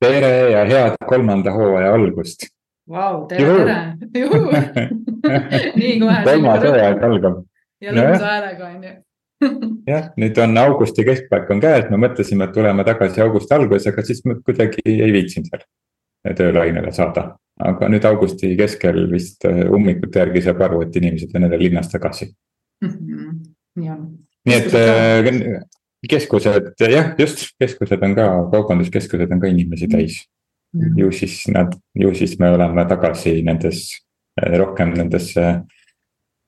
tere ja head kolmanda hooaja algust. Vau, tere, tere. nii kohe. kolmas hooaeg algab. ja lõbusa häälega on ju jah, nüüd on augusti keskpaik on käes, me mõtlesime, et tuleme tagasi augusti alguses, aga siis me kuidagi ei viitsinud seal töölainele saada. aga nüüd augusti keskel vist ummikute järgi saab aru, et inimesed on jälle linnas tagasi mm. -hmm. nii et keskused, jah, just, keskused on ka, kaubanduskeskused on ka inimesi täis mm. -hmm. ju siis nad, ju siis me oleme tagasi nendes, rohkem nendes,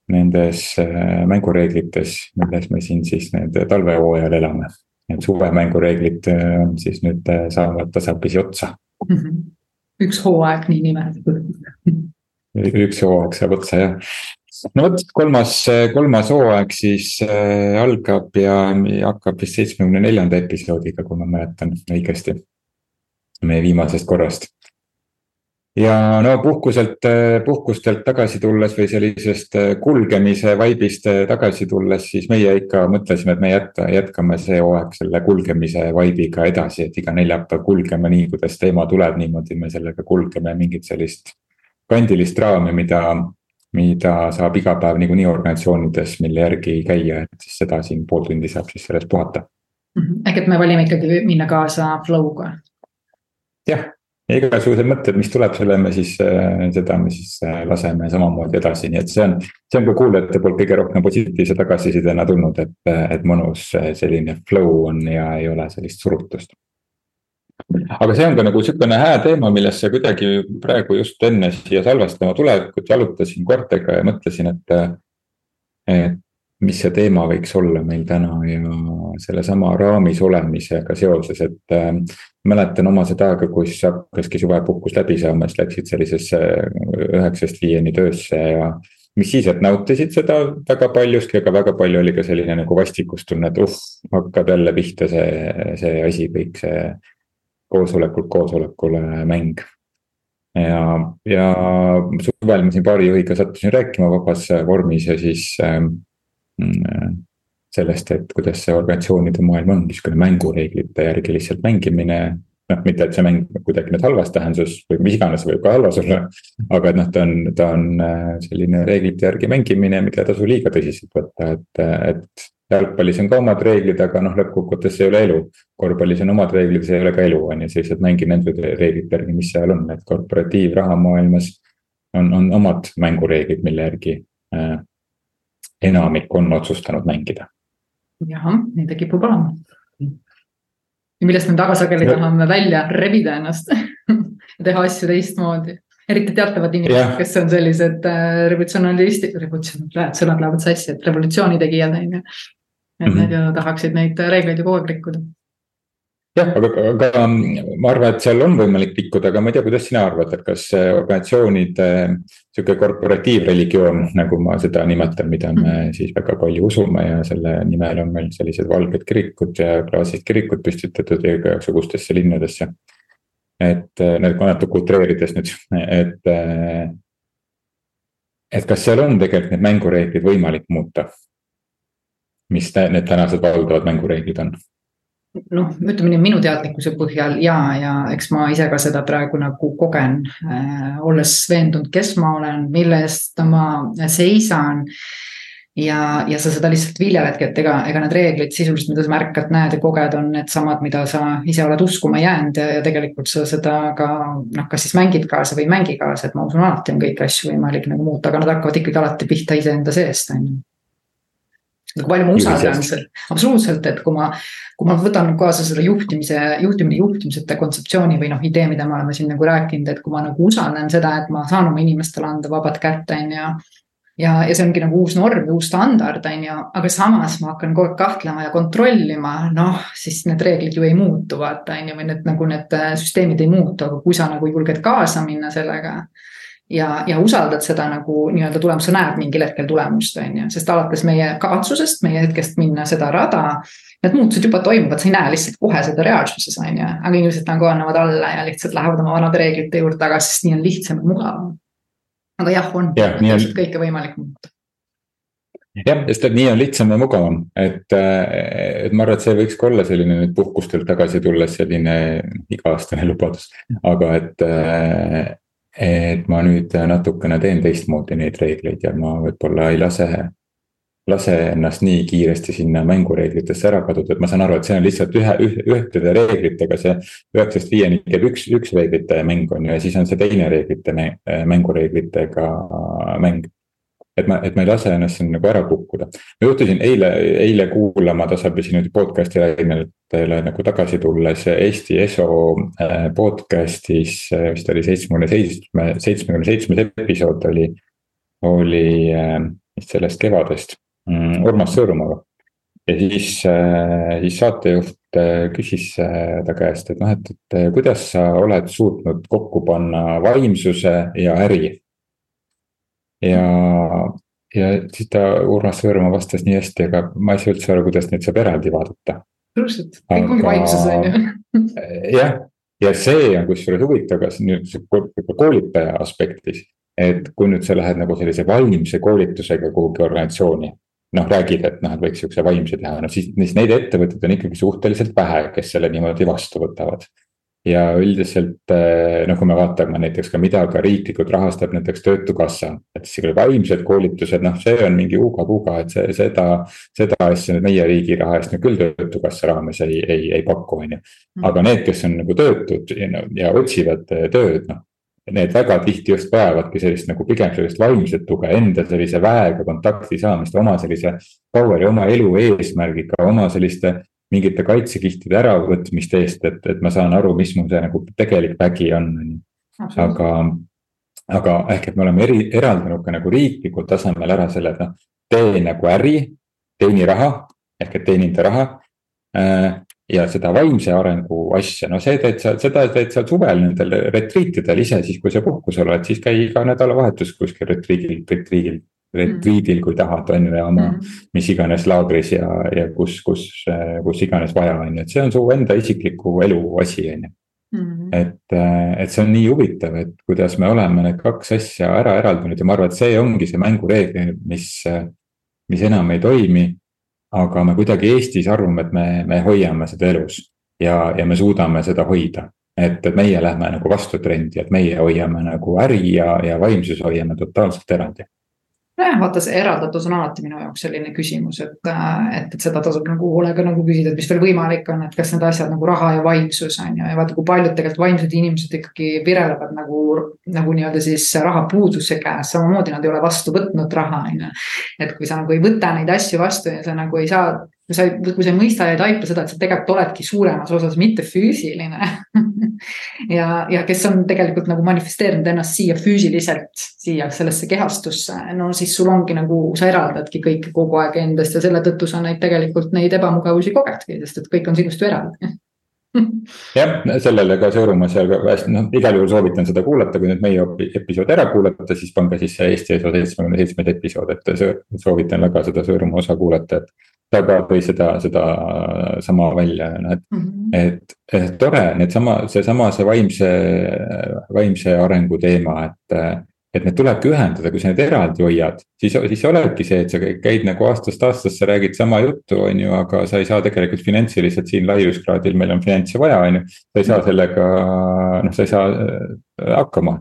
nendes äh, mängureeglites, milles me siin siis nüüd talvehooajal elame. Need suvemängureeglid äh, on siis nüüd, saavad tasapisi otsa mm. -hmm. üks hooaeg niinimetatud üks hooaeg saab otsa jah, no vot, kolmas, kolmas hooaeg siis äh, algab ja hakkab vist seitsmekümne neljanda episoodiga, kui ma mäletan õigesti. meie viimasest korrast. ja no puhkuselt, äh, puhkustelt tagasi tulles või sellisest äh, kulgemise vaibist äh, tagasi tulles, siis meie ikka mõtlesime, et me jätta, jätkame see hooaeg selle kulgemise vaibiga edasi, et iga neljapäev kulgeme nii, kuidas teema tuleb, niimoodi me sellega kulgeme mingit sellist kandilist raami, mida mida saab iga päev niikuinii organisatsioonides, mille järgi käia, et siis seda siin pool tundi saab siis sellest puhata. Mhm. ehk et me valime ikkagi minna kaasa flow'ga. jah, ja igasugused mõtted, mis tuleb, selle me siis, äh, seda me siis äh, laseme samamoodi edasi, nii et see on. see on ka kuulajate poolt kõige rohkem positiivse tagasisidena tulnud, et, et mõnus selline flow on ja ei ole sellist surutust aga see on ka nagu sihukene hää teema, millesse kuidagi praegu just enne siia salvestama tulekut jalutasin koertega ja mõtlesin, et. et mis see teema võiks olla meil täna ja sellesama raamis olemisega seoses, et äh,. mäletan oma seda aega, kus hakkaski suvepuhkus läbi saama, siis läksid sellisesse üheksast viieni töösse ja mis siis, et nautisid seda väga paljuski, aga väga palju oli ka selline nagu vastikustunne, et uh, hakkab jälle pihta see, see asi, kõik see koosolekult koosolekule mäng. ja, ja suvel ma siin baarijuhiga sattusin rääkima vabas vormis ja siis ähm, äh, sellest, et kuidas see organisatsioonide maailm on, niisugune mängureeglite järgi lihtsalt mängimine. noh, mitte, et see mäng kuidagi nüüd halvas tähenduses või mis iganes võib ka halvas olla. aga et noh, ta on, ta on äh, selline reeglite järgi mängimine, mida ei tasu liiga tõsiselt võtta, et, et jalgpallis on ka omad reeglid, aga noh, lõppkokkuvõttes see ei ole elu. korvpallis on omad reeglid, see ei ole ka elu, on ju, sa lihtsalt mängi nende reeglite järgi, mis seal on, et korporatiivraha maailmas. on, on omad mängureeglid, mille järgi äh, enamik on otsustanud mängida. jah, nii ta kipub olema. ja millest me väga sageli tahame välja rebida ennast ja teha asju teistmoodi eriti teatavad inimesed, kes on sellised äh, revolutsionalistid, revolutsioon, sõnad lähevad sassi, et revolutsiooni tegijad on ju et mm -hmm. need ju tahaksid neid reegleid ju kogu aeg rikkuda. jah, aga, aga ma arvan, et seal on võimalik rikkuda, aga ma ei tea, kuidas sina arvad, et kas organisatsioonide sihuke korporatiivreligioon, nagu ma seda nimetan, mida me -hmm. siis väga palju usume ja selle nimel on meil sellised valged kirikud ja klaasist kirikud püstitatud igasugustesse linnadesse. et need natuke utreerides nüüd, et et kas seal on tegelikult need mängureeglid võimalik muuta? Mis need tänased valdavad mängureeglid on? noh, ütleme nii minu teadlikkuse põhjal ja, ja eks ma ise ka seda praegu nagu kogen äh,, olles veendunud, kes ma olen, mille eest ma seisan ja, ja sa seda lihtsalt viljeledki, et ega, ega need reeglid sisuliselt, mida sa märkad, näed ja koged, on needsamad, mida sa ise oled uskuma jäänud ja, ja tegelikult sa seda ka noh, kas siis mängid kaasa või ei mängi kaasa, et ma usun, alati on kõiki asju võimalik nagu muuta, aga nad hakkavad ikkagi alati pihta iseenda seest, on ju kui palju ma usaldan seda, absoluutselt, et kui ma, kui ma võtan kaasa selle juhtimise, juhtimine, juhtimisete kontseptsiooni või noh, idee, mida me oleme siin nagu rääkinud, et kui ma nagu usaldan seda, et ma saan oma inimestele anda vabad kätt, on ju. ja, ja see ongi nagu uus norm ja uus standard, on ju, aga samas ma hakkan kogu aeg kahtlema ja kontrollima, noh, siis need reeglid ju ei muutu, vaata, on ju, või need nagu need süsteemid ei muutu, aga kui sa nagu julged kaasa minna sellega ja, ja usaldad seda nagu nii-öelda tulemust, sa näed mingil hetkel tulemust, on ju, sest alates meie kavatsusest, meie hetkest minna seda rada. Need muutused juba toimuvad, sa ei näe lihtsalt kohe seda reaalsuses, on ju, aga inimesed nagu annavad alla ja lihtsalt lähevad oma vanade reeglite juurde tagasi, sest nii on lihtsam ja mugavam. aga jah, on ja, on... kõike võimalik muuta jah, sest et nii on lihtsam ja mugavam, et, et ma arvan, et see võiks ka olla selline nüüd puhkustelt tagasi tulles selline iga-aastane lubadus. aga et, et ma nüüd natukene teen teistmoodi neid reegleid ja ma võib-olla ei lase. lase ennast nii kiiresti sinna mängureeglitesse ära kaduda, et ma saan aru, et see on lihtsalt ühe, ühe, ühtede reeglitega see. üheksast viieni käib üks, üks reeglite mäng on ju ja siis on see teine reeglite mängureeglitega mäng et ma, et ma ei lase ennast siin nagu ära kukkuda. ma juhtusin eile, eile kuulama tasapisi nüüd podcast'i lainetele nagu tagasi tulles Eesti ESO äh, podcast'is äh, vist oli seitsmekümne seitsme, seitsmekümne seitsmes episood oli. oli vist sellest kevadest mm, Urmas Sõõrumaaga. ja siis, siis saatejuht küsis ta käest, et noh, et, et kuidas sa oled suutnud kokku panna vaimsuse ja äri ja, ja siis ta, Urmas Sõõrumaa vastas nii hästi, aga ma ei saa üldse aru, kuidas neid saab eraldi vaadata. absoluutselt, kõik ongi vaimsus on ju. jah, ja see on kusjuures huvitav, kas nüüd koolitaja aspektis. et kui nüüd sa lähed nagu sellise vaimse koolitusega kuhugi organisatsiooni noh, räägid, et noh, et võiks sihukese vaimse teha, no siis, siis neid ettevõtteid on ikkagi suhteliselt vähe, kes selle niimoodi vastu võtavad ja üldiselt noh, kui me vaatame näiteks ka, mida ka riiklikult rahastab näiteks Töötukassa. et siis vaimsed koolitused, noh, see on mingi huuga-puuga, et see, seda, seda asja nüüd meie riigi raha eest nüüd küll Töötukassa raames ei, ei, ei paku, on ju. Mm. aga need, kes on nagu töötud ja, ja otsivad tööd, noh. Need väga tihti just vajavadki sellist nagu pigem sellist vaimset tuge, enda sellise väega kontakti saamist, oma sellise power'i, oma elu eesmärgiga, oma selliste mingite kaitsekihtide äravõtmist eest, et, et ma saan aru, mis mu see nagu tegelik vägi on, on ju. aga, aga ehk, et me oleme eri, eraldanud ka nagu riiklikul tasemel ära selle, et noh, tee nagu äri, teeni raha ehk et teeninda raha äh, ja seda vaimse arengu asja, no see teed sa, seda teed sa suvel nendel retriitidel ise, siis kui sa puhkusel oled, siis käi iga nädalavahetus kuskil retriigil, retriigil retreat'il, kui tahad, on ju, ja oma mm. mis iganes laagris ja, ja kus, kus, kus iganes vaja on ju, et see on su enda isikliku elu asi, on ju. Mm. et, et see on nii huvitav, et kuidas me oleme need kaks asja ära eraldanud ja ma arvan, et see ongi see mängureegel, mis, mis enam ei toimi. aga me kuidagi Eestis arvame, et me, me hoiame seda elus ja, ja me suudame seda hoida et, et meie lähme nagu vastu trendi, et meie hoiame nagu äri ja, ja vaimsuse hoiame totaalselt eraldi nojah, vaata see eraldatus on alati minu jaoks selline küsimus, et, äh, et, et seda tasub nagu hoolega nagu küsida, et mis veel võimalik on, et kas need asjad nagu raha ja vaimsus on ju, ja vaata, kui paljud tegelikult vaimsed inimesed ikkagi virelevad nagu, nagu nii-öelda siis rahapuuduse käes, samamoodi nad ei ole vastu võtnud raha, on ju. et kui sa nagu ei võta neid asju vastu ja sa nagu ei saa kui sa, kui sa ei mõista ja ei taipa seda, et sa tegelikult oledki suuremas osas mitte füüsiline ja, ja kes on tegelikult nagu manifesteerinud ennast siia füüsiliselt, siia sellesse kehastusse, no siis sul ongi nagu, sa eraldadki kõike kogu aeg endast ja selle tõttu sa neid tegelikult neid ebamugavusi kogedki, sest et kõik on sinust ju eraldi jah, sellele ka Sõõrumaa seal ka hästi, noh igal juhul soovitan seda kuulata, kui nüüd meie episood ära kuulata, siis pange siis see Eesti ESO seitsmekümne seitsmes episood, et soovitan väga seda Sõõrumaa osa kuulata, et ta ka tõi seda, seda sama välja, et mm, -hmm. et, et tore, needsama, seesama, see vaimse, vaimse arengu teema, et. Et need tulebki ühendada, kui sa need eraldi hoiad, siis, siis olebki see, et sa käid nagu aastast aastasse, räägid sama juttu, on ju, aga sa ei saa tegelikult finantsiliselt siin laiuskraadil, meil on finantse vaja, on ju. sa ei saa sellega, noh, sa ei saa äh, hakkama,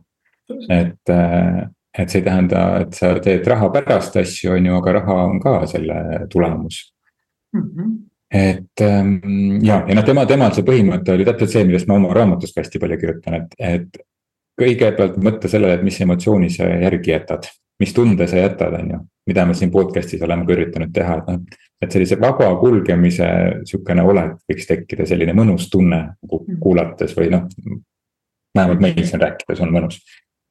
et äh, et see ei tähenda, et sa teed raha pärast asju, on ju, aga raha on ka selle tulemus mm. -hmm. et ähm, ja, ja noh, tema, temal see põhimõte oli täpselt see, millest ma oma raamatus ka hästi palju kirjutan, et, et. Kõigepealt mõtle sellele, et mis emotsiooni sa järgi jätad, mis tunde sa jätad, on ju, mida me siin podcast'is oleme ka üritanud teha, et noh. et sellise vaba kulgemise sihukene olek võiks tekkida, selline mõnus tunne nagu mhm. kuulates või noh. vähemalt meil siin rääkides on mõnus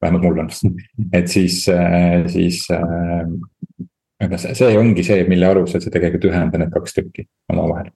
vähemalt mul on, et siis, äh, siis äh, aga see, see ongi see, mille alusel sa tegelikult ühenda need kaks tükki omavahel.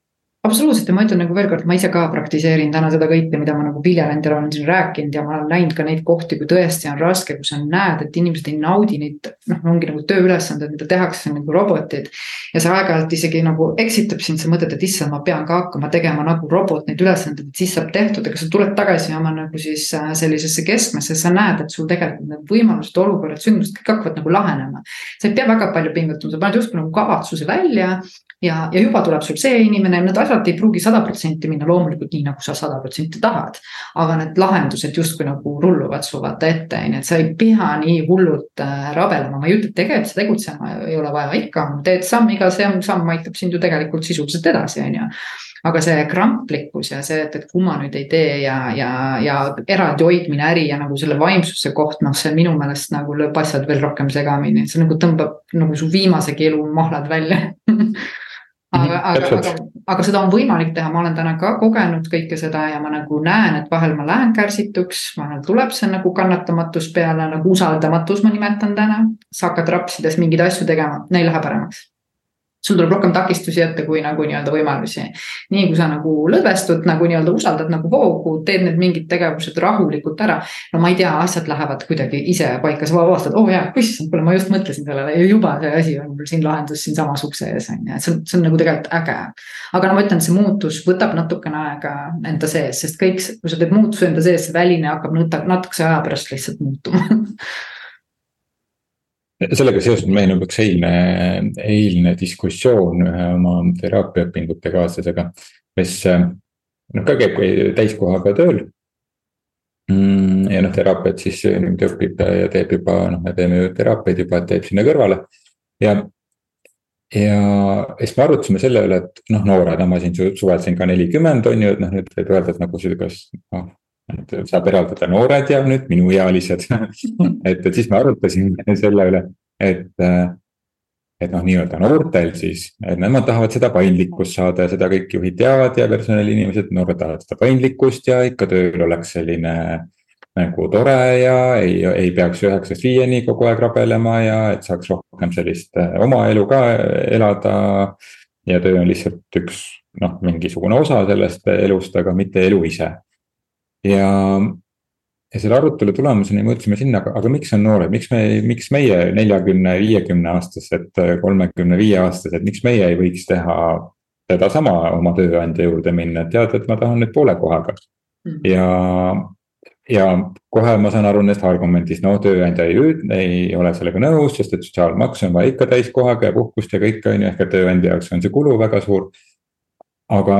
Absoluutselt ja ma ütlen nagu veel kord, ma ise ka praktiseerin täna seda kõike, mida ma nagu Viljalendile olen siin rääkinud ja ma olen näinud ka neid kohti, kui tõesti on raske, kus sa näed, et inimesed ei naudi neid. noh, ongi nagu tööülesanded, mida tehakse nagu robotid. ja see aeg-ajalt isegi nagu eksitab sind, sa mõtled, et issand, ma pean ka hakkama tegema nagu robot neid ülesandeid, et siis saab tehtud, aga sa tuled tagasi oma nagu siis äh, sellisesse keskmesse, sa näed, et sul tegelikult need võimalused, olukorrad, sündmused kõik hakkavad nagu lahenema. sa ei pea väga palju pingutama, sa paned justkui nagu kavatsuse välja ja, ja juba tuleb sul see inimene, need asjad ei pruugi sada protsenti minna loomulikult nii, nagu sa sada protsenti tahad. aga need lahendused justkui nagu rulluvad su vaata ette, on ju, et sa ei pea nii hullult äh, rabelema, ma ei ütle, et tegelikult tegutsema ei ole vaja, ikka teed samm, iga samm, aitab sind ju tegelikult sisuliselt edasi, on ju. Aga see kramplikkus ja see, et, et kui ma nüüd ei tee ja, ja, ja eraldi hoidmine äri ja nagu selle vaimsuse koht, noh, see minu meelest nagu lööb asjad veel rohkem segamini, see nagu tõmbab nagu su viimasegi elu mahlad välja aga, aga, aga, aga seda on võimalik teha, ma olen täna ka kogenud kõike seda ja ma nagu näen, et vahel ma lähen kärsituks, vahel tuleb see nagu kannatamatus peale, nagu usaldamatus, ma nimetan täna. sa hakkad rapsides mingeid asju tegema, neil läheb paremaks sul tuleb rohkem takistusi ette kui nagu nii-öelda võimalusi. nii kui sa nagu lõdvestud nagu nii-öelda usaldad nagu hoogu, teed need mingid tegevused rahulikult ära. no ma ei tea, asjad lähevad kuidagi ise paika, sa avastad, oo oh, jaa, issand, kuule, ma just mõtlesin sellele ja juba see asi on mul siin lahendus siinsamas ukse ees on ju, et see on, see on nagu tegelikult äge. aga no ma ütlen, see muutus võtab natukene aega enda sees, sest kõik, kui sa teed muutuse enda sees, see väline hakkab natukese aja pärast lihtsalt muutuma sellega seoses meenub üks eilne, eilne diskussioon ühe oma teraapiaõpingute kaaslasega, kes noh, ka käib täiskohaga tööl. Mm, ja noh, teraapiat siis niimoodi õpib ja teeb juba noh, me teeme ju teraapiaid juba, et teeb sinna kõrvale. ja, ja siis me arutasime selle üle, et noh, noored, no ma siin suvetasin ka nelikümmend on ju, et noh, nüüd võib öelda, et nagu sihukas noh et saab eraldada noored ja nüüd minuealised et, et siis me arutasime selle üle, et. et noh, nii-öelda noortel siis, et nemad tahavad seda paindlikkust saada ja seda kõik juhid teavad ja personaliinimesed, noored tahavad seda paindlikkust ja ikka tööl oleks selline. nagu tore ja ei, ei peaks üheksast viieni kogu aeg rabelema ja et saaks rohkem sellist eh, oma elu ka elada. ja töö on lihtsalt üks noh, mingisugune osa sellest elust, aga mitte elu ise ja, ja selle arutelu tulemusena mõtlesime sinna, aga, miks on noored, miks me, miks meie neljakümne, viiekümne aastased, kolmekümne viie aastased, miks meie ei võiks teha sedasama oma tööandja juurde minna, et tead, et ma tahan nüüd poole kohaga mm. ja, ja kohe ma saan aru nendest argumentist, no tööandja ei, ei ole sellega nõus, sest et sotsiaalmaks on vaja ikka täiskohaga ja puhkust ja kõike on ju, ehk et tööandja jaoks on see kulu väga suur. aga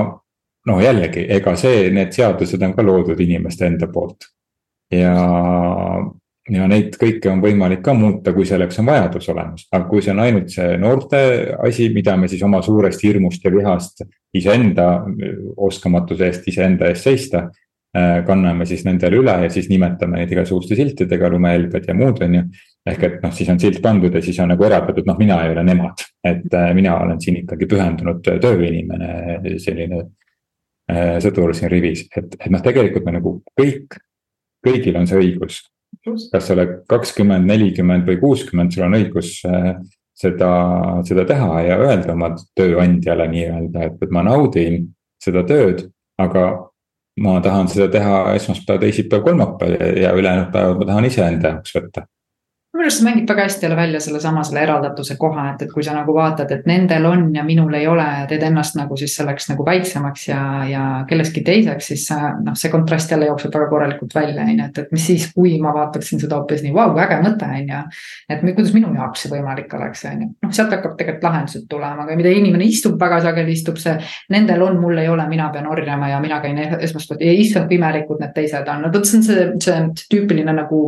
no jällegi, ega see, need seadused on ka loodud inimeste enda poolt. ja, ja neid kõike on võimalik ka muuta, kui selleks on vajadus olemas, aga kui see on ainult see noorte asi, mida me siis oma suurest hirmust ja vihast iseenda oskamatuse eest iseenda eest seista äh, kanname siis nendele üle ja siis nimetame neid igasuguste siltidega, lumehelbed ja muud, on ju. ehk et noh, siis on silt pandud ja siis on nagu eraldatud, noh, mina ei ole nemad, et äh, mina olen siin ikkagi pühendunud tööinimene, selline sõdur siin rivis, et, et noh, tegelikult me nagu kõik, kõigil on see õigus. kas sa oled kakskümmend, nelikümmend või kuuskümmend, sul on õigus äh, seda, seda teha ja öelda oma tööandjale nii-öelda, et, et ma naudin seda tööd, aga ma tahan seda teha esmaspäev, teisipäev, kolmapäev ja ülejäänud päevad ma tahan iseenda jaoks võtta minu arust mängib väga hästi jälle välja sellesama selle eraldatuse koha, et, et kui sa nagu vaatad, et nendel on ja minul ei ole ja teed ennast nagu siis selleks nagu väiksemaks ja, ja kellekski teiseks, siis noh, see kontrast jälle jookseb väga korralikult välja, on ju, et, et mis siis, kui ma vaataksin seda hoopis nii, vau, äge mõte, on ju. et kuidas minu jaoks see võimalik oleks, on ju, noh, sealt hakkab tegelikult lahendused tulema, aga mida inimene istub, väga sageli istub see. Nendel on, mul ei ole, mina pean orjama ja mina käin esmaspäeval issand, kui imelikud need teised on, no vot see on see, see, see tüüpiline nagu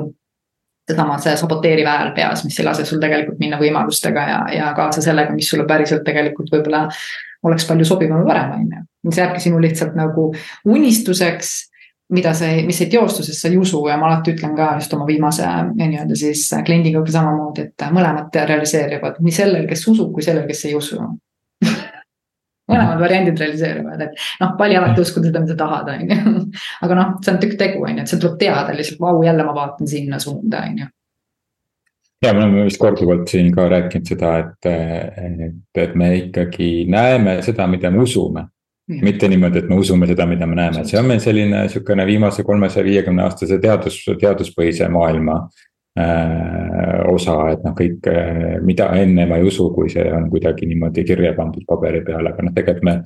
seesama, see saboteeriv hääl peas, mis ei lase sul tegelikult minna võimalustega ja, ja kaasa sellega, mis sulle päriselt tegelikult võib-olla oleks palju sobivam ja parem, on ju. mis jääbki sinu lihtsalt nagu unistuseks, mida see, mis ei teostu, sest sa ei usu ja ma alati ütlen ka just oma viimase nii-öelda siis kliendiga samamoodi, et mõlemad realiseerivad nii sellel, kes usub, kui sellel, kes ei usu mõlemad variandid realiseeruvad, et noh, vali alati uskuda seda, mida tahad, on ju. aga noh, see on tükk tegu, on ju, et see tuleb teada lihtsalt, vau, jälle ma vaatan sinna suunda, on ju. Ja me oleme vist korduvalt siin ka rääkinud seda, et, et, et me ikkagi näeme seda, mida me usume. mitte niimoodi, et me usume seda, mida me näeme, et see on meil selline sihukene viimase kolmesaja viiekümne aastase teadus, teaduspõhise maailma osa, et noh, kõik, äh, mida enne ma ei usu, kui see on kuidagi niimoodi kirja pandud paberi peale, aga noh, tegelikult me.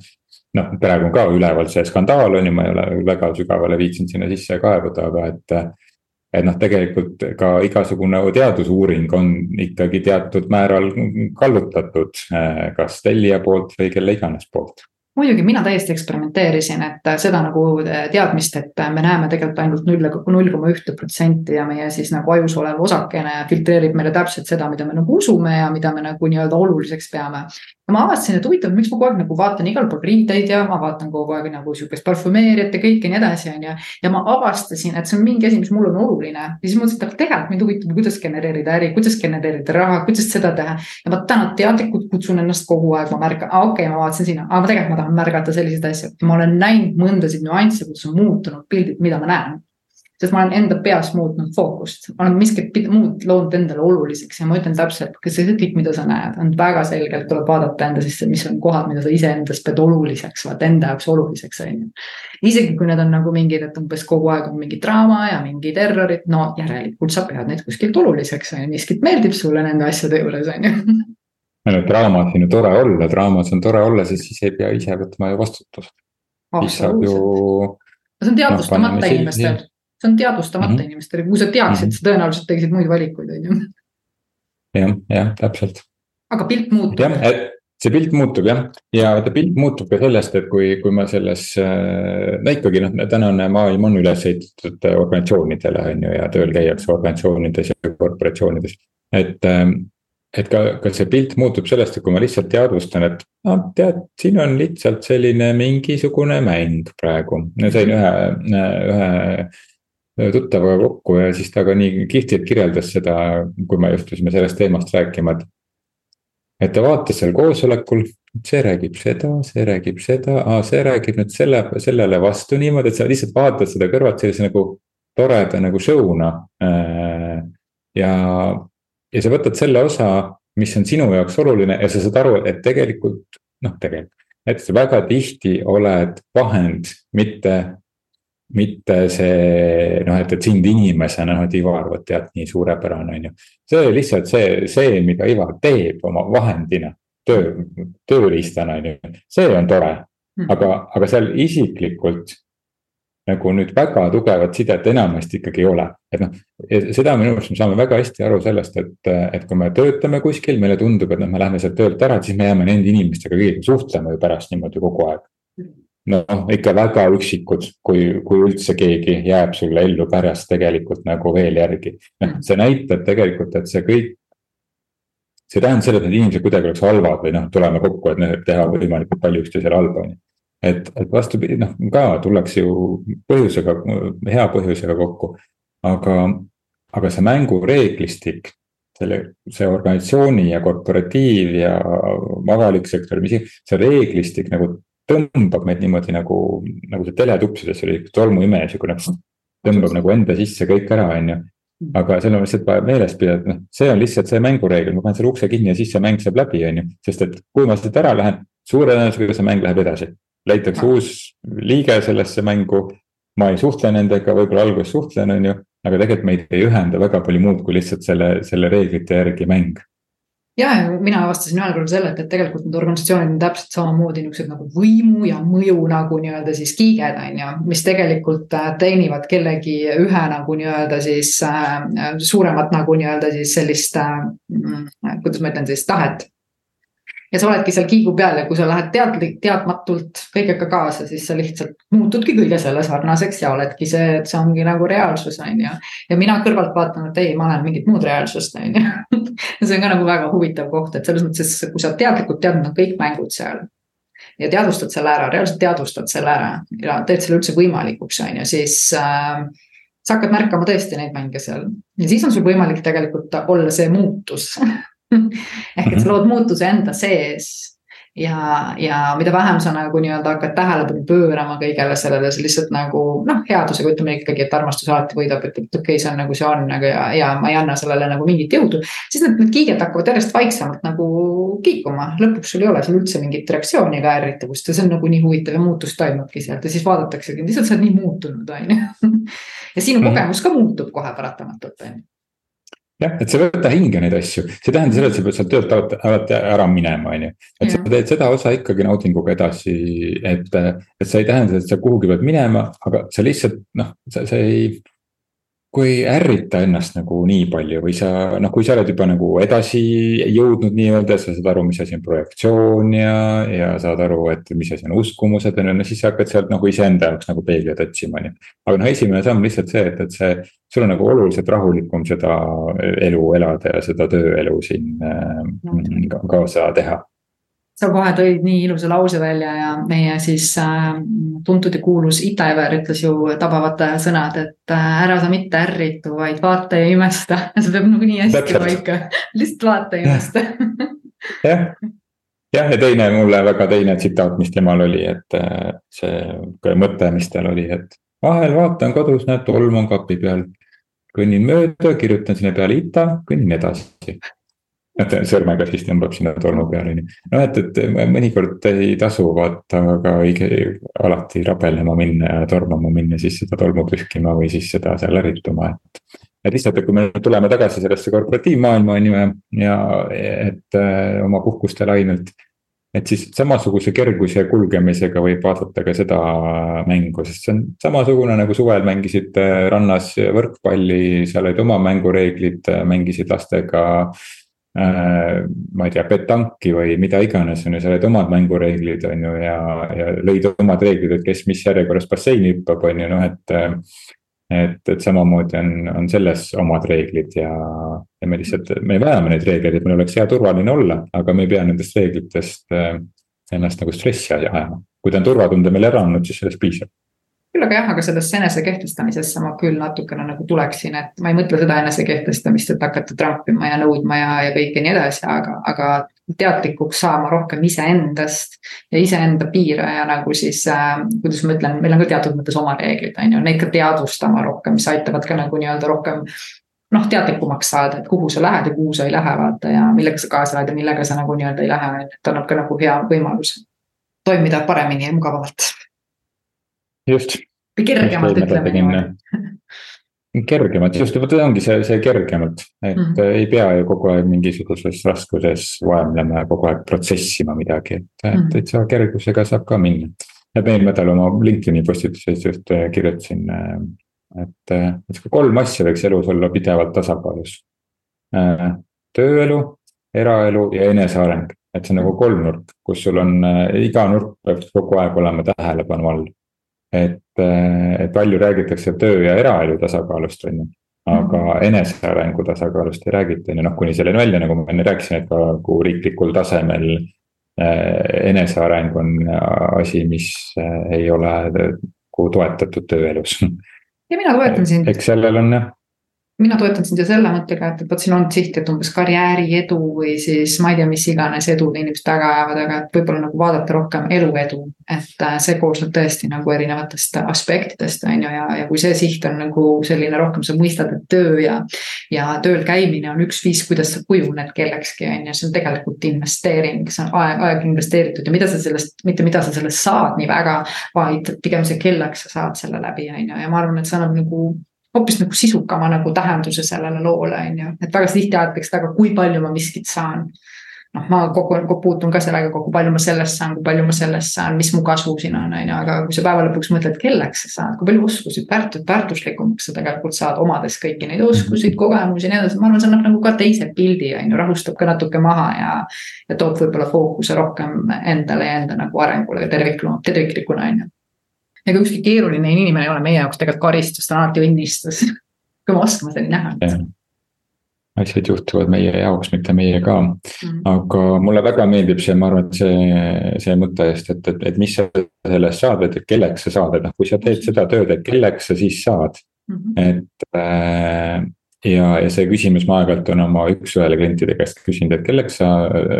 noh, praegu on ka üleval see skandaal on ju, ma ei ole väga sügavale viitsinud sinna sisse kaevuda, aga et et noh, tegelikult ka igasugune teadusuuring on ikkagi teatud määral kallutatud, äh, kas tellija poolt või kelle iganes poolt muidugi mina täiesti eksperimenteerisin, et seda nagu äh, teadmist, et me näeme tegelikult ainult null, null koma ühte protsenti ja meie siis nagu ajus olev osakene filtreerib meile täpselt seda, mida me nagu usume ja mida me nagu nii-öelda oluliseks peame ma avastasin, et huvitav, miks ma kogu aeg nagu vaatan igal pool riideid ja ma vaatan kogu aeg nagu sihukest parfümeeriat ja kõike nii edasi, on ju. ja ma avastasin, et see on mingi asi, mis mulle on oluline ja siis mõtlesin, et tegelikult mind huvitab, kuidas genereerida äri, kuidas genereerida raha, kuidas seda teha. ja ma täna teadlikult kutsun ennast kogu aeg, ma märkan, okei okay,, ma vaatasin sinna, aga tegelikult ma tahan märgata selliseid asju. ma olen näinud mõndasid nüansse, kuidas on muutunud pildid, mida ma näen sest ma olen enda peas muutnud fookust, olen miskit muud loonud endale oluliseks ja ma ütlen täpselt, kas see kõik, mida sa näed, on väga selgelt, tuleb vaadata enda sisse, mis on kohad, mida sa iseendas pead oluliseks, vaata enda jaoks oluliseks, on ju. isegi kui need on nagu mingid, et umbes kogu aeg on mingi draama ja mingi terrorid, no järelikult sa pead neid kuskilt oluliseks, on ju, miskit meeldib sulle nende asjade juures, on ju ainult draamas on ju tore olla, draamas on tore olla, sest siis ei pea ise võtma ju vastutust. siis saab ju. see on teadvustamata no, inimestel see on teadvustamata mm -hmm. inimestele, kui sa teaksid mm, -hmm. sa tõenäoliselt teeksid muid valikuid, on ju. jah, jah, täpselt. aga pilt muutub. jah, see pilt muutub jah, ja vaata pilt muutub ka sellest, et kui, kui ma selles, äh, no ikkagi noh, tänane maailm on üles ehitatud organisatsioonidele on ju ja tööl käiakse organisatsioonides ja korporatsioonides. et, ähm, et ka, ka see pilt muutub sellest, et kui ma lihtsalt teadvustan, et noh, tead, siin on lihtsalt selline mingisugune mäng praegu. sain ühe, ühe tuttavaga kokku ja siis ta ka nii kihvtilt kirjeldas seda, kui me justusime sellest teemast rääkima, et. et ta vaatas seal koosolekul, see räägib seda, see räägib seda, see räägib nüüd selle, sellele vastu niimoodi, et sa lihtsalt vaatad seda kõrvalt sellise nagu toreda nagu show'na. Äh, ja, ja sa võtad selle osa, mis on sinu jaoks oluline ja sa saad aru, et tegelikult noh, tegelikult. et sa väga tihti oled vahend, mitte mitte see noh, et, et sind inimesena, noh, et Ivar, vot tead, nii suurepärane on ju. see lihtsalt see, see, mida Ivar teeb oma vahendina, töö, tööriistana on ju, see on tore. Hmm. aga, aga seal isiklikult nagu nüüd väga tugevat sidet enamasti ikkagi ei ole. et noh, seda minu arust me saame väga hästi aru sellest, et, et kui me töötame kuskil, meile tundub, et noh, me läheme sealt töölt ära, siis me jääme nende inimestega kõigiga suhtlema ju pärast niimoodi kogu aeg noh, ikka väga üksikud, kui, kui üldse keegi jääb sulle ellu pärast tegelikult nagu veel järgi. noh, see näitab tegelikult, et see kõik. see ei tähenda seda, et need inimesed kuidagi oleks halvad või noh, tuleme kokku, et teha võimalikult palju üksteisele halba, on ju. et, et vastupidi, noh ka tullakse ju põhjusega, hea põhjusega kokku. aga, aga see mängureeglistik selle, see organisatsiooni ja korporatiiv ja avalik sektor, mis see reeglistik nagu tõmbab meid niimoodi nagu, nagu see teletupsides oli tolmuimeja siukene. tõmbab nagu enda sisse kõik ära, on ju. aga seal on lihtsalt vaja meeles pidada, noh, see on lihtsalt see mängureegel, ma panen selle ukse kinni ja siis see mäng saab läbi, on ju. sest et kui ma siit ära lähen, suure tõenäosusega see mäng läheb edasi. leitakse uus liige sellesse mängu. ma ei suhtle nendega, võib-olla alguses suhtlen, on ju, aga tegelikult meid ei ühenda väga palju muud kui lihtsalt selle, selle reeglite järgi mäng ja, mina avastasin ühel korral selle, et, et tegelikult need organisatsioonid on täpselt samamoodi niisugused nagu võimu ja mõju nagu nii-öelda siis kiiged on ju. mis tegelikult äh, teenivad kellegi ühe nagu nii-öelda siis äh, suuremat nagu nii-öelda siis sellist äh,, mm, kuidas ma ütlen siis tahet ja sa oledki seal kiigu peal ja kui sa lähed teadlik, teadmatult kõigega kaasa, siis sa lihtsalt muutudki kõige selle sarnaseks ja oledki see, et see ongi nagu reaalsus, on ju. ja mina kõrvalt vaatan, et ei, ma olen mingit muud reaalsust, on ju. ja see on ka nagu väga huvitav koht, et selles mõttes, kui sa teadlikult tead, need on kõik mängud seal. ja teadvustad selle ära, reaalselt teadvustad selle ära ja teed selle üldse võimalikuks, on ju, siis äh, sa hakkad märkama tõesti neid mänge seal ja siis on sul võimalik tegelikult olla see muutus ehk et sa mhm. lood muutuse enda sees ja, ja mida vähem sa nagu nii-öelda hakkad tähelepanu pöörama kõigele sellele, sa lihtsalt nagu noh, headusega ütleme ikkagi, et armastus alati võidab, et, et okei okay,, see on nagu see on, aga ja, ja ma ei anna sellele nagu mingit jõudu. siis need, need kiiged hakkavad järjest vaiksemalt nagu kiikuma, lõpuks sul ei ole seal üldse mingit reaktsiooni ega ärritavust ja see on nagu nii huvitav ja muutus toimubki sealt ja siis vaadataksegi, lihtsalt sa oled nii muutunud, on ju. ja sinu mhm. kogemus ka muutub kohe paratamatult, on ju jah, et sa ei võta hinge neid asju, see ei tähenda seda, et sa pead sealt töölt alati, alati ära minema, on ju. et sa teed seda osa ikkagi naudinguga edasi, et, et see ei tähenda, et sa kuhugi pead minema, aga sa lihtsalt noh, sa, sa ei kui ärrita ennast nagu nii palju või sa noh, kui sa oled juba nagu edasi jõudnud nii-öelda, sa saad aru, mis asi on projektsioon ja, ja saad aru, et mis asi on uskumused on ju, no siis sa hakkad sealt nagu iseenda jaoks nagu peegleid otsima, on ju. aga noh, esimene samm lihtsalt see, et, et see, sul on nagu oluliselt rahulikum seda elu elada ja seda tööelu siin äh, kaasa teha sa kohe tõid nii ilusa lause välja ja meie siis äh, tuntud ja kuulus Ita-Ever ütles ju tabavad sõnad, et äh, ära sa mitte ärritu, vaid vaata ja imesta. see peab nagu nii hästi paika, lihtsalt vaata ja imesta. jah, jah, ja teine mulle väga teine tsitaat, mis temal oli, et äh, see mõte, mis tal oli, et vahel vaatan kodus, näed, tolm on kapi peal. kõnnin mööda, kirjutan sinna peale Ita, kõnnin edasi et sõrmega siis tõmbab sinna tolmu peale, on ju. noh, et, et mõnikord ei tasu vaata ka õige, alati rabelema minna ja tormama minna siis seda tolmu pühkima või siis seda seal ärrituma, et. et lihtsalt, et kui me tuleme tagasi sellesse korporatiivmaailma on ju ja et äh, oma puhkustel ainult. et siis samasuguse kerguse kulgemisega võib vaadata ka seda mängu, sest see on samasugune nagu suvel mängisid äh, rannas võrkpalli, seal olid oma mängureeglid, mängisid lastega Äh, ma ei tea, petanki või mida iganes, on ju, sa oled omad mängureeglid, on ju, ja, ja lõid omad reeglid, et kes mis järjekorras basseini hüppab, on ju, noh, et. et, et samamoodi on, on selles omad reeglid ja, ja me lihtsalt, me vajame neid reegleid, et meil oleks hea turvaline olla, aga me ei pea nendest reeglitest äh, ennast nagu stressi ajama. kui ta on turvatunde meil ära andnud, siis sellest piisab küll aga jah, aga sellesse enese kehtestamisesse ma küll natukene nagu tuleksin, et ma ei mõtle seda enese kehtestamist, et hakata trampima ja nõudma ja, ja kõike nii edasi, aga, aga teadlikuks saama rohkem iseendast ja iseenda piire ja nagu siis äh,, kuidas ma ütlen, meil on ka teatud mõttes oma reeglid, on ju, neid ka teadvustama rohkem, mis aitavad ka nagu nii-öelda rohkem noh, teadlikumaks saada, et kuhu sa lähed ja kuhu sa ei lähe, vaata ja millega sa kaasa lähed ja millega sa nagu nii-öelda ei lähe, et annab ka nagu hea võimaluse toimida paremini ja mugavamalt just. või kergemalt ütleme niimoodi kergemalt, just, vot ongi see, see kergemalt, et mm -hmm. ei pea ju kogu aeg mingisuguses raskuses vaemlema ja kogu aeg protsessima midagi, et mm, -hmm. täitsa kergusega saab ka minna. et eelmine nädal oma LinkedIni postituses just äh, kirjutasin, äh, et, et kolm asja võiks elus olla pidevalt tasakaalus. tööelu, eraelu ja eneseareng, et see on nagu kolmnurk, kus sul on iga nurk peab kogu aeg olema tähelepanu all et, eh, et palju räägitakse töö ja eraelu tasakaalust, on ju. aga mhm. enesearengu tasakaalust ei räägita, on ju, noh kuni selleni välja, nagu ma enne rääkisin, et ka kui riiklikul tasemel eh,. eneseareng on asi, mis eh, ei ole nagu toetatud tööelus. ja mina toetan sind. eks sellel on jah mina toetan sind ju selle mõttega, et, et vot siin on siht, et umbes karjääriedu või siis ma ei tea, mis iganes edud inimesed taga ajavad, aga et võib-olla nagu vaadata rohkem eluedu. et äh, see koosneb tõesti nagu erinevatest aspektidest, on ju, ja, ja kui see siht on nagu selline rohkem, sa mõistad, et töö ja. ja tööl käimine on üks viis, kuidas sa kujuned kellekski, on ju, see on tegelikult investeering, see on aeg, aeg investeeritud ja mida sa sellest, mitte mida sa sellest saad nii väga. vaid pigem see, kelleks sa saad selle läbi, on ju, ja ma arvan, et see annab nagu hoopis nagu sisukama nagu tähenduse sellele loole, on ju, et väga tihti aetakse taga, kui palju ma miskit saan. noh, ma kogu aeg puutun ka sellega kokku, palju ma sellest saan, kui palju ma sellest saan, mis mu kasu siin on, on ju, aga kui sa päeva lõpuks mõtled, kelleks sa saad, kui palju oskusi, väärtus, väärtuslikumaks sa tegelikult saad, omades kõiki neid oskusi, kogemusi ja nii edasi, ma arvan, see annab nagu ka teise pildi, on ju, rahustab ka natuke maha ja. ja toob võib-olla fookuse rohkem endale ja enda nagu arengule tervikuna, terviklikuna, on ju ega ükski keeruline inimene ei ole meie jaoks tegelikult karistus, ta on alati õnnistus kui me oskame seda näha. asjad juhtuvad meie jaoks, mitte meie ka mm. aga mulle väga meeldib see, ma arvan, et see, see mõte just, et, et, et mis sa sellest saad, et kelleks sa saad, et noh, kui sa teed seda tööd, et kelleks sa siis saad mm. -hmm. et äh, ja, ja see küsimus ma aeg-ajalt on oma üks-ühele klientide käest küsinud, et kelleks sa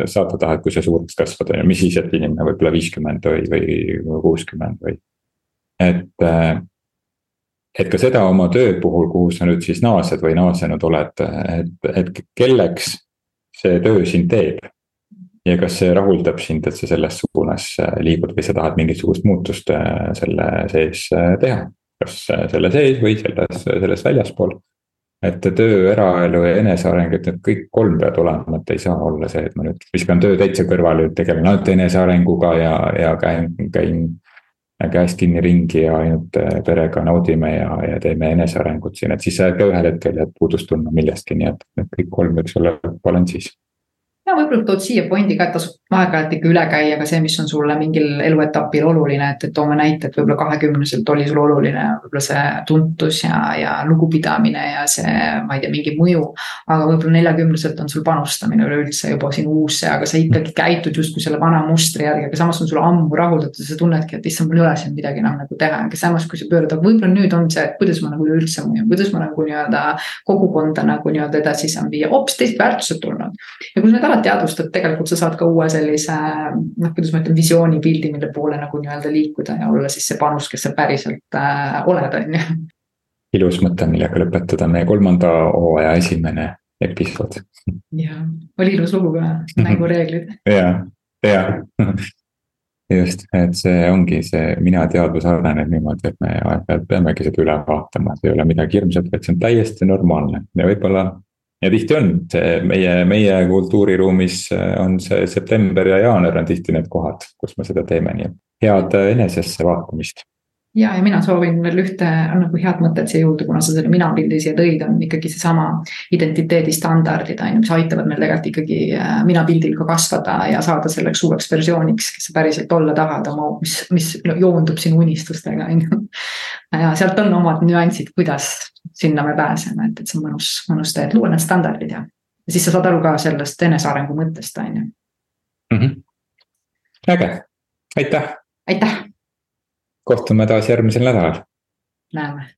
saada tahad, kui sa suureks kasvad, on ju, mis siis, et inimene võib-olla viiskümmend või, või kuuskümmend või et, äh, et ka seda oma töö puhul, kuhu sa nüüd siis naased või naasenud oled, et, et kelleks see töö sind teeb. ja kas see rahuldab sind, et sa selles suunas äh, liigud või sa tahad mingisugust muutust äh, selle sees teha? kas selle sees või selles, selles väljaspool. et töö, eraelu ja eneseareng, et need kõik kolm peavad olema, et ei saa olla see, et ma nüüd viskan töö täitsa kõrvale, tegelen ainult enesearenguga ja, ja käin, käin. Käest kinni ringi ja ainult perega naudime ja, ja teeme enesearengut siin, et siis sa ka ühel hetkel jääd puudust tundma millestki, nii et need kõik kolm võiks olla balansis ja võib-olla tood siia pointi ka, et tasub aeg-ajalt ikka üle käia ka see, mis on sulle mingil eluetapil oluline, et, et toome näite, et võib-olla kahekümneselt oli sul oluline võib-olla see tuntus ja, ja lugupidamine ja see, ma ei tea, mingi mõju. aga võib-olla neljakümneselt on sul panustamine üleüldse juba siin uusse, aga sa ikkagi käitud justkui selle vana mustri järgi, aga samas on sul ammu rahuldatud ja sa tunnedki, et issand, mul ei ole siin midagi enam nagu teha, aga samas, kui sa pöörad, aga võib-olla nüüd on see, et kuidas ma nagu üleüldse mõjun, kuidas ma nagu nii-öelda kogukonda nagu nii-öelda edasi saan viia, hoopis teised väärtused tulnud. Ja kui sa need alati teadvustad, tegelikult sa saad ka uue sellise noh, kuidas ma ütlen, visioonipildi, mille poole nagu nii-öelda liikuda ja olla siis see panus, kes sa päriselt äh, oled, on ju. ilus mõte, millega lõpetada meie kolmanda hooaja esimene episood. jah, oli ilus lugu ka, mängureeglid. ja, ja just, et see ongi see mina teadvus areneb niimoodi, et me aeg-ajalt peamegi seda üle vaatama, see ei ole midagi hirmsat, vaid see on täiesti normaalne ja võib-olla ja tihti on see meie, meie kultuuriruumis äh, on see september ja jaanuar on tihti need kohad, kus me seda teeme, nii et head äh, enesesse vaatamist ja, ja mina soovin veel ühte nagu head mõtet siia juurde, kuna sa selle minapildi siia tõid, on ikkagi seesama identiteedi standardid on ju, mis aitavad meil tegelikult ikkagi äh, minapildil ka kasvada ja saada selleks uueks versiooniks, kes sa päriselt olla tahad oma, mis, mis joondub sinu unistustega on ju. ja sealt on omad nüansid, kuidas sinna me pääseme, et, et see on mõnus, mõnus tee, et luua need standardid ja. ja siis sa saad aru ka sellest enesearengu mõttest, on ju. Mhm. äge, aitäh. aitäh. Kohtume taas järgmisel nädalal. näeme